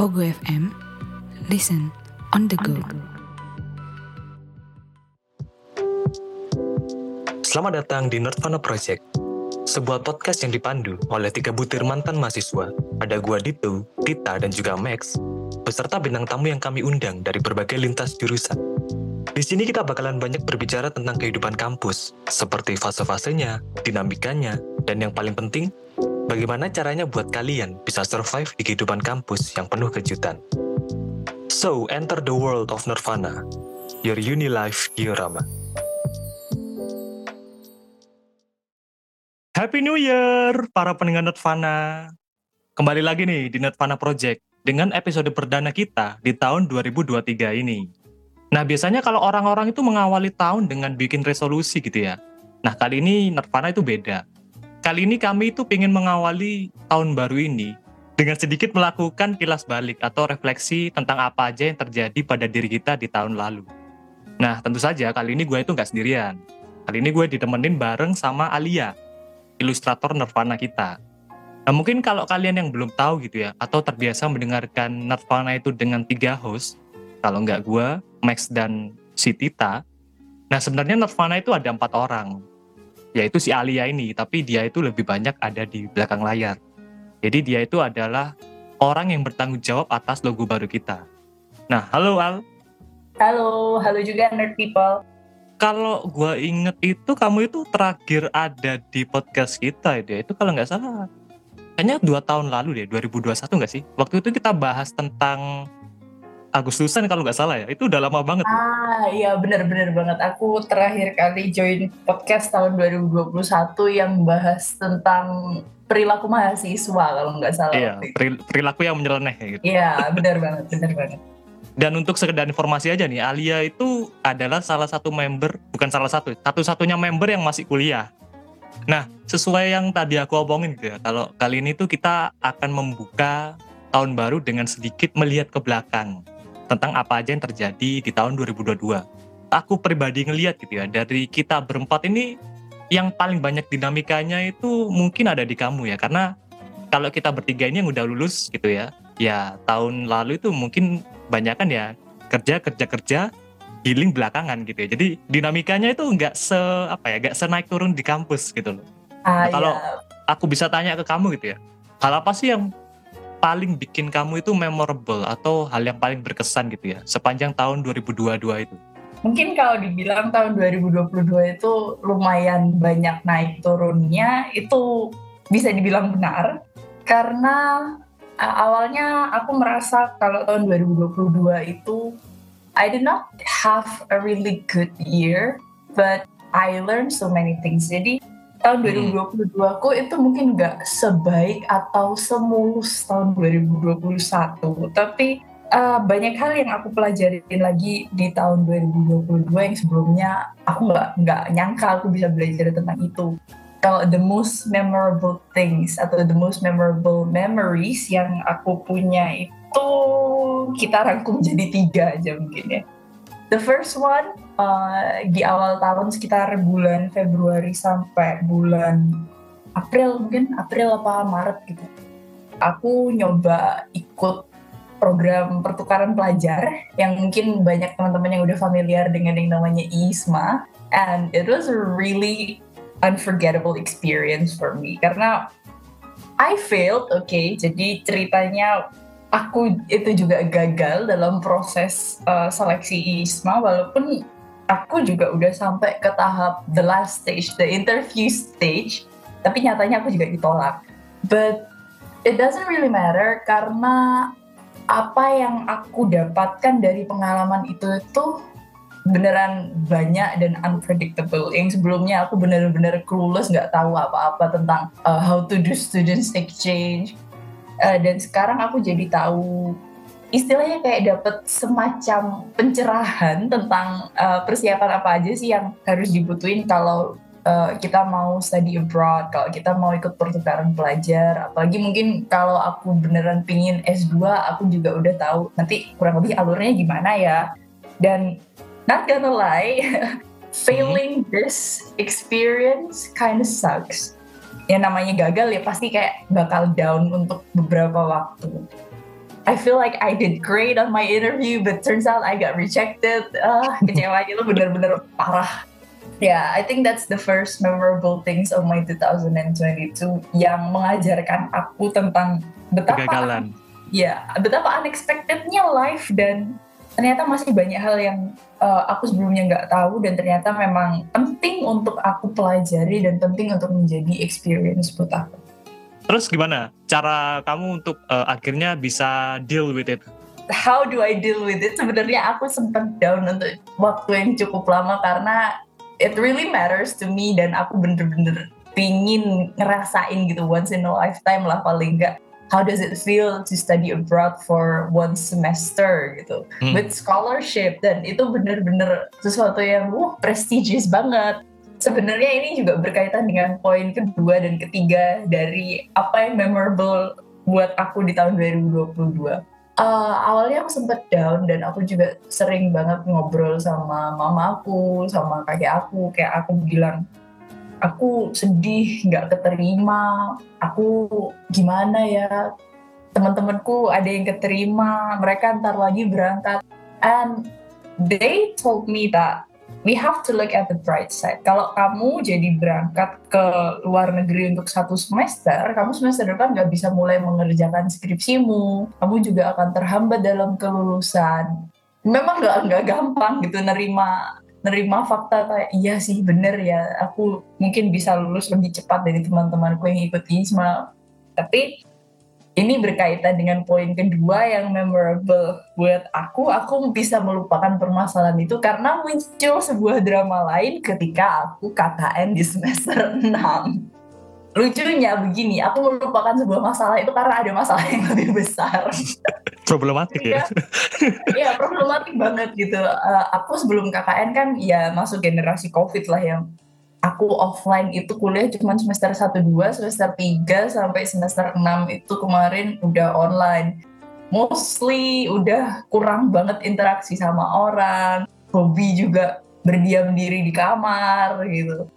Pogo FM, listen on the go. Selamat datang di Nerdvana Project, sebuah podcast yang dipandu oleh tiga butir mantan mahasiswa. Ada gua Dito, Tita, dan juga Max, beserta bintang tamu yang kami undang dari berbagai lintas jurusan. Di sini kita bakalan banyak berbicara tentang kehidupan kampus, seperti fase-fasenya, dinamikanya, dan yang paling penting, bagaimana caranya buat kalian bisa survive di kehidupan kampus yang penuh kejutan. So, enter the world of Nirvana, your uni life diorama. Happy New Year, para pendengar Nirvana. Kembali lagi nih di Nirvana Project dengan episode perdana kita di tahun 2023 ini. Nah, biasanya kalau orang-orang itu mengawali tahun dengan bikin resolusi gitu ya. Nah, kali ini Nirvana itu beda. Kali ini kami itu ingin mengawali tahun baru ini dengan sedikit melakukan kilas balik atau refleksi tentang apa aja yang terjadi pada diri kita di tahun lalu. Nah, tentu saja kali ini gue itu nggak sendirian. Kali ini gue ditemenin bareng sama Alia, ilustrator Nirvana kita. Nah mungkin kalau kalian yang belum tahu gitu ya, atau terbiasa mendengarkan Nirvana itu dengan tiga host, kalau nggak gue, Max dan si Tita, nah sebenarnya Nirvana itu ada empat orang, yaitu si Alia ini, tapi dia itu lebih banyak ada di belakang layar. Jadi dia itu adalah orang yang bertanggung jawab atas logo baru kita. Nah, halo Al. Halo, halo juga nerd people kalau gue inget itu kamu itu terakhir ada di podcast kita ya itu kalau nggak salah kayaknya dua tahun lalu deh 2021 nggak sih waktu itu kita bahas tentang Agustusan kalau nggak salah ya itu udah lama banget. Ah iya bener-bener banget. Aku terakhir kali join podcast tahun 2021 yang bahas tentang perilaku mahasiswa kalau nggak salah iya perilaku yang menyeleneh gitu. Iya bener banget bener banget. Dan untuk sekedar informasi aja nih, Alia itu adalah salah satu member, bukan salah satu, satu-satunya member yang masih kuliah. Nah, sesuai yang tadi aku omongin gitu ya, kalau kali ini tuh kita akan membuka tahun baru dengan sedikit melihat ke belakang tentang apa aja yang terjadi di tahun 2022. Aku pribadi ngelihat gitu ya, dari kita berempat ini yang paling banyak dinamikanya itu mungkin ada di kamu ya, karena kalau kita bertiga ini yang udah lulus gitu ya, ya tahun lalu itu mungkin banyak kan ya kerja kerja kerja healing belakangan gitu ya. Jadi dinamikanya itu nggak se apa ya, nggak senaik turun di kampus gitu loh. Ah, nah, kalau iya. aku bisa tanya ke kamu gitu ya, hal apa sih yang paling bikin kamu itu memorable atau hal yang paling berkesan gitu ya sepanjang tahun 2022 itu? Mungkin kalau dibilang tahun 2022 itu lumayan banyak naik turunnya, itu bisa dibilang benar. Karena awalnya aku merasa kalau tahun 2022 itu I did not have a really good year, but I learned so many things. Jadi tahun 2022 hmm. aku itu mungkin nggak sebaik atau semulus tahun 2021, tapi uh, banyak hal yang aku pelajarin lagi di tahun 2022 yang sebelumnya aku nggak nggak nyangka aku bisa belajar tentang itu kalau the most memorable things atau the most memorable memories yang aku punya itu kita rangkum jadi tiga aja mungkin ya. The first one uh, di awal tahun sekitar bulan Februari sampai bulan April mungkin April apa Maret gitu. Aku nyoba ikut program pertukaran pelajar yang mungkin banyak teman-teman yang udah familiar dengan yang namanya ISMA and it was really unforgettable experience for me karena I failed, oke. Okay, jadi ceritanya aku itu juga gagal dalam proses uh, seleksi ISMA walaupun aku juga udah sampai ke tahap the last stage, the interview stage, tapi nyatanya aku juga ditolak. But it doesn't really matter karena apa yang aku dapatkan dari pengalaman itu itu beneran banyak dan unpredictable. Yang sebelumnya aku bener-bener clueless, nggak tahu apa-apa tentang uh, how to do students exchange. Uh, dan sekarang aku jadi tahu istilahnya kayak dapat semacam pencerahan tentang uh, persiapan apa aja sih yang harus dibutuhin kalau uh, kita mau study abroad, kalau kita mau ikut pertukaran pelajar, apalagi mungkin kalau aku beneran pingin S2, aku juga udah tahu nanti kurang lebih alurnya gimana ya. Dan not gonna lie, failing hmm. this experience kind of sucks. Ya namanya gagal ya pasti kayak bakal down untuk beberapa waktu. I feel like I did great on my interview, but turns out I got rejected. Ah, kecewa itu bener-bener parah. Yeah, I think that's the first memorable things of my 2022 yang mengajarkan aku tentang betapa Kegagalan. ya betapa unexpectednya life dan ternyata masih banyak hal yang uh, aku sebelumnya nggak tahu dan ternyata memang penting untuk aku pelajari dan penting untuk menjadi experience buat aku. Terus gimana cara kamu untuk uh, akhirnya bisa deal with it? How do I deal with it? Sebenarnya aku sempat down untuk waktu yang cukup lama karena it really matters to me dan aku bener-bener pingin ngerasain gitu once in a lifetime lah paling nggak how does it feel to study abroad for one semester gitu. Hmm. with scholarship dan itu bener-bener sesuatu yang wah prestigious banget. Sebenarnya ini juga berkaitan dengan poin kedua dan ketiga dari apa yang memorable buat aku di tahun 2022 Uh, awalnya aku sempet down dan aku juga sering banget ngobrol sama mama aku, sama kakek aku, kayak aku bilang, aku sedih, nggak keterima, aku gimana ya, teman-temanku ada yang keterima, mereka ntar lagi berangkat, and they told me that we have to look at the bright side. Kalau kamu jadi berangkat ke luar negeri untuk satu semester, kamu semester depan nggak bisa mulai mengerjakan skripsimu. Kamu juga akan terhambat dalam kelulusan. Memang nggak nggak gampang gitu nerima nerima fakta kayak iya sih bener ya aku mungkin bisa lulus lebih cepat dari teman-temanku yang ikut ISMA tapi ini berkaitan dengan poin kedua yang memorable buat aku. Aku bisa melupakan permasalahan itu karena muncul sebuah drama lain ketika aku KKN di semester 6. Lucunya begini, aku melupakan sebuah masalah itu karena ada masalah yang lebih besar. Problematik ya. Iya, problematik banget gitu. Eh, aku sebelum KKN kan ya masuk generasi COVID lah yang aku offline itu kuliah cuma semester 1 2, semester 3 sampai semester 6 itu kemarin udah online. Mostly udah kurang banget interaksi sama orang, hobi juga berdiam diri di kamar gitu.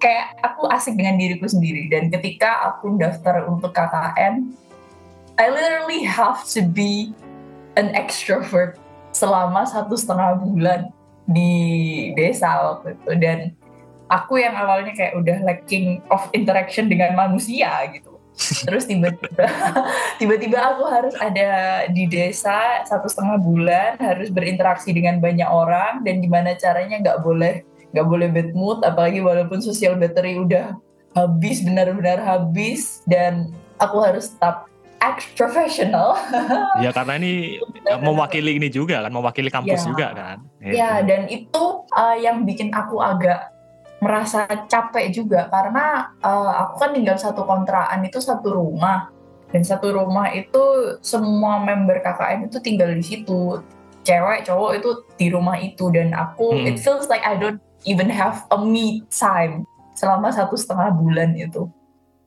Kayak aku asik dengan diriku sendiri dan ketika aku daftar untuk KKN, I literally have to be an extrovert selama satu setengah bulan di desa waktu itu. Dan aku yang awalnya kayak udah lacking of interaction dengan manusia gitu. Terus tiba-tiba tiba-tiba aku harus ada di desa satu setengah bulan harus berinteraksi dengan banyak orang dan gimana caranya nggak boleh nggak boleh bad mood apalagi walaupun social battery udah habis benar-benar habis dan aku harus tetap act professional ya karena ini mewakili ini juga kan, mewakili kampus Ya. juga kan. Ya, dan itu uh, yang bikin aku agak merasa capek juga karena uh, aku kan tinggal satu kontrakan itu satu rumah dan satu rumah itu semua member KKN itu tinggal di situ cewek cowok itu di rumah itu dan aku Hmm. it feels like I don't even have a me time selama satu setengah bulan itu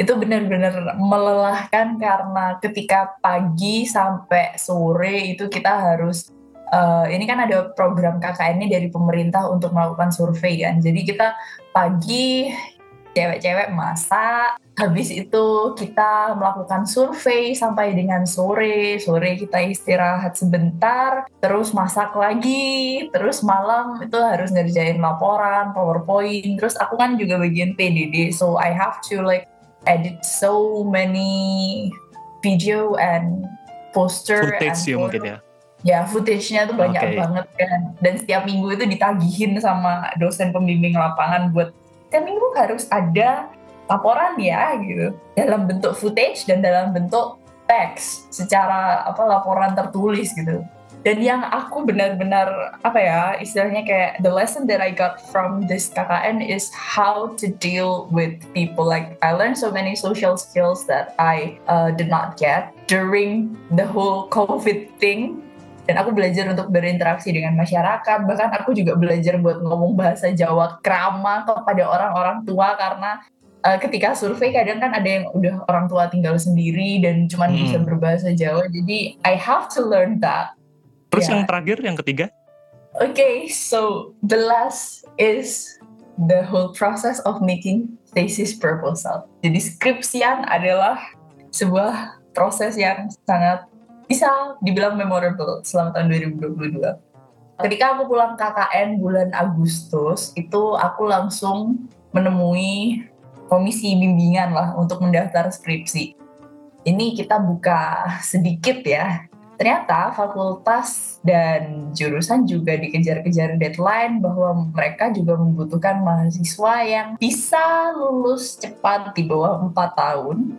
itu benar-benar melelahkan karena ketika pagi sampai sore itu kita harus eh, ini kan ada program KKN ini dari pemerintah untuk melakukan survei kan. Jadi kita pagi cewek-cewek masak, habis itu kita melakukan survei sampai dengan sore, sore kita istirahat sebentar, terus masak lagi, terus malam itu harus ngerjain laporan, PowerPoint, terus aku kan juga bagian PDD, so I have to like edit so many video and poster Footage and ya mungkin ya. Ya, footage-nya tuh banyak Oke. banget kan. Dan setiap minggu itu ditagihin sama dosen pembimbing lapangan buat setiap minggu harus ada laporan ya gitu. Dalam bentuk footage dan dalam bentuk teks secara apa laporan tertulis gitu. Dan yang aku benar-benar apa ya istilahnya kayak the lesson that I got from this KKN is how to deal with people. Like I learned so many social skills that I uh, did not get during the whole COVID thing dan aku belajar untuk berinteraksi dengan masyarakat bahkan aku juga belajar buat ngomong bahasa Jawa krama kepada orang-orang tua karena uh, ketika survei kadang kan ada yang udah orang tua tinggal sendiri dan cuman Hmm. bisa berbahasa Jawa jadi I have to learn that Terus Ya. yang terakhir yang ketiga? Okay, so the last is the whole process of making thesis proposal. Jadi skripsian adalah sebuah proses yang sangat bisa dibilang memorable selama tahun 2022. Ketika aku pulang KKN bulan Agustus, itu aku langsung menemui komisi bimbingan lah untuk mendaftar skripsi. Ini kita buka sedikit ya. Ternyata fakultas dan jurusan juga dikejar-kejar deadline bahwa mereka juga membutuhkan mahasiswa yang bisa lulus cepat di bawah 4 tahun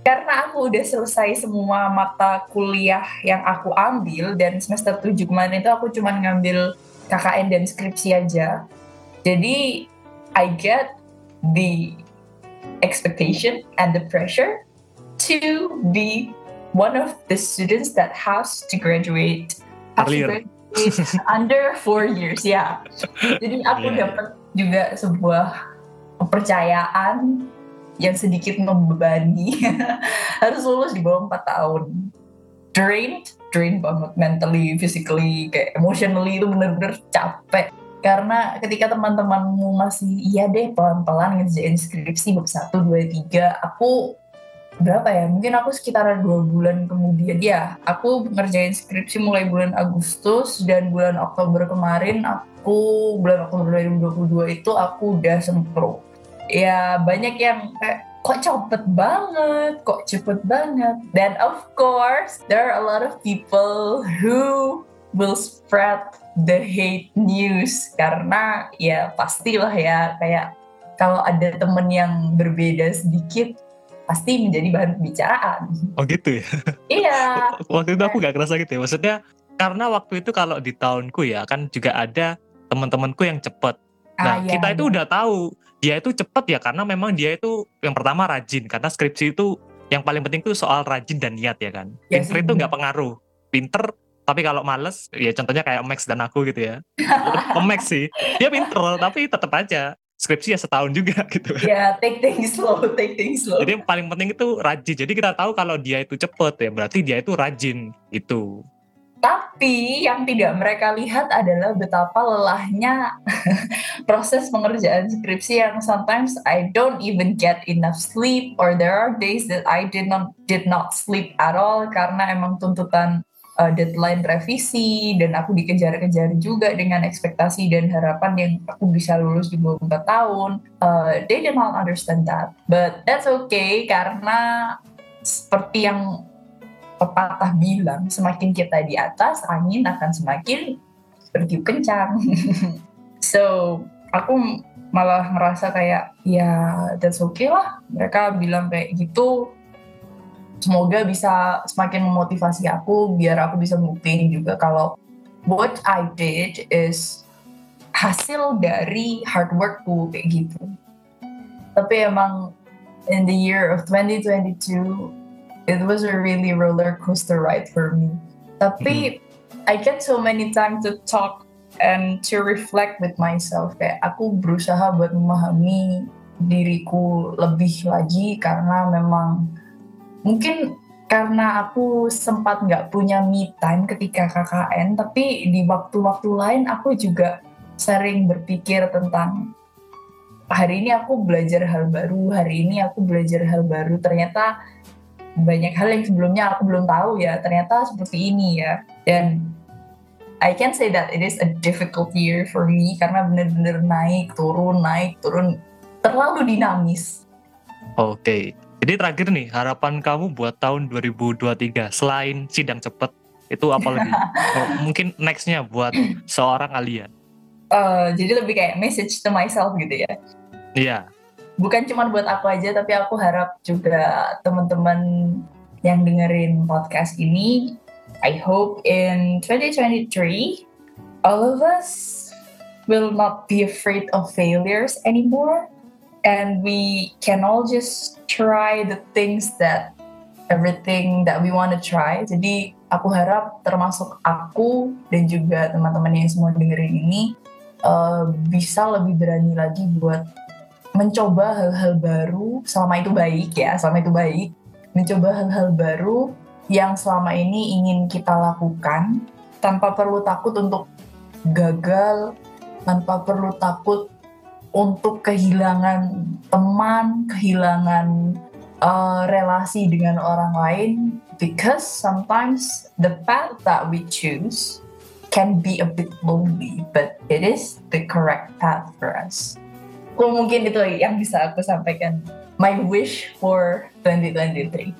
karena aku udah selesai semua mata kuliah yang aku ambil dan semester 7 kemarin itu aku cuma ngambil KKN dan skripsi aja. Jadi I get the expectation and the pressure to be one of the students that has to graduate, has to Earlier. graduate under four years, ya. Jadi aku Yeah. dapat juga sebuah kepercayaan yang sedikit membebani harus lulus di bawah 4 tahun drained drained banget mentally physically kayak emotionally itu bener-bener capek karena ketika teman-temanmu masih iya deh pelan-pelan ngerjain skripsi bab 1, 2, 3 aku berapa ya? Mungkin aku sekitar dua bulan kemudian. Ya aku ngerjain skripsi mulai bulan Agustus dan bulan Oktober kemarin aku bulan Oktober 2022 itu aku udah sempro. Ya banyak yang kayak kok cepet banget, kok cepet banget. Dan of course, there are a lot of people who will spread the hate news. Karena ya pastilah ya kayak kalau ada temen yang berbeda sedikit pasti menjadi bahan pembicaraan. Oh gitu ya. Iya, waktu itu aku gak kerasa gitu ya. Maksudnya karena waktu itu kalau di tahunku ya kan juga ada teman-temanku yang cepet. Nah Ah, iya, kita itu iya. udah tahu dia itu cepet ya karena memang dia itu yang pertama rajin karena skripsi itu yang paling penting itu soal rajin dan niat ya kan. Ya Pinter sih, itu nggak pengaruh. Pinter tapi kalau males ya contohnya kayak Max dan aku gitu ya. Max sih. Dia pinter tapi tetap aja skripsi ya setahun juga gitu. ya take things slow, take things slow. Jadi yang paling penting itu rajin. Jadi kita tahu kalau dia itu cepet ya berarti dia itu rajin gitu. Tapi yang tidak mereka lihat adalah betapa lelahnya proses pengerjaan skripsi yang sometimes I don't even get enough sleep or there are days that I did not did not sleep at all karena emang tuntutan uh, deadline revisi dan aku dikejar-kejar juga dengan ekspektasi dan harapan yang aku bisa lulus di bawah 4 tahun. Uh, they did not understand that. But that's okay karena seperti yang pepatah bilang, semakin kita di atas, angin akan semakin bertiup kencang. so, aku malah ngerasa kayak, ya that's okay lah. Mereka bilang kayak gitu, semoga bisa semakin memotivasi aku, biar aku bisa buktiin juga kalau what I did is hasil dari hard workku kayak gitu. Tapi emang in the year of 2022, it was a really roller coaster ride for me. Tapi I get so many time to talk and to reflect with myself. Kayak aku berusaha buat memahami diriku lebih lagi karena memang mungkin karena aku sempat nggak punya me time ketika KKN, tapi di waktu-waktu lain aku juga sering berpikir tentang hari ini aku belajar hal baru, hari ini aku belajar hal baru. Ternyata banyak hal yang sebelumnya aku belum tahu ya ternyata seperti ini ya dan I can say that it is a difficult year for me karena bener-bener naik turun naik turun terlalu dinamis Oke. Jadi terakhir nih, harapan kamu buat tahun 2023 selain sidang cepet itu apa lagi? Oh, mungkin nextnya buat seorang Alia. Eh, jadi lebih kayak message to myself gitu ya Iya. bukan cuma buat aku aja tapi aku harap juga teman-teman yang dengerin podcast ini I hope in 2023 all of us will not be afraid of failures anymore and we can all just try the things that everything that we want to try. Jadi aku harap termasuk aku dan juga teman-teman yang semua dengerin ini eh, bisa lebih berani lagi buat mencoba hal-hal baru selama itu baik ya selama itu baik. Mencoba hal-hal baru yang selama ini ingin kita lakukan tanpa perlu takut untuk gagal tanpa perlu takut untuk kehilangan teman kehilangan uh, relasi dengan orang lain because sometimes the path that we choose can be a bit lonely but it is the correct path for us. Mungkin itu yang bisa aku sampaikan. My wish for 2023.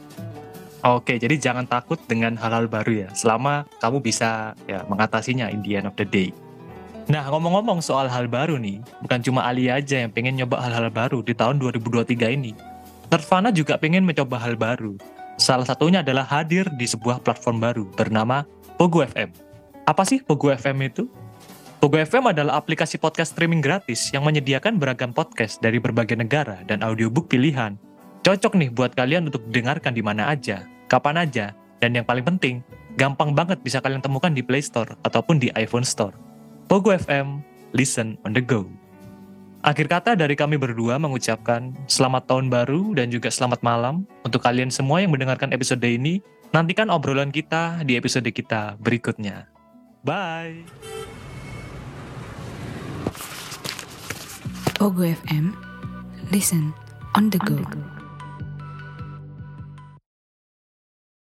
Oke, jadi jangan takut dengan hal-hal baru ya, selama kamu bisa ya mengatasinya in the end of the day. Nah, ngomong-ngomong soal hal baru nih, bukan cuma Ali aja yang pengen nyoba hal-hal baru di tahun 2023 ini. Nirvana juga pengen mencoba hal baru. Salah satunya adalah hadir di sebuah platform baru bernama Pogo FM. Apa sih Pogo FM itu? Pogo FM adalah aplikasi podcast streaming gratis yang menyediakan beragam podcast dari berbagai negara dan audiobook pilihan. Cocok nih buat kalian untuk dengarkan di mana aja, kapan aja, dan yang paling penting, gampang banget bisa kalian temukan di Play Store ataupun di iPhone Store. Pogo FM, listen on the go. Akhir kata dari kami berdua mengucapkan selamat tahun baru dan juga selamat malam untuk kalian semua yang mendengarkan episode ini. Nantikan obrolan kita di episode kita berikutnya. Bye! Pogo FM, listen on the go.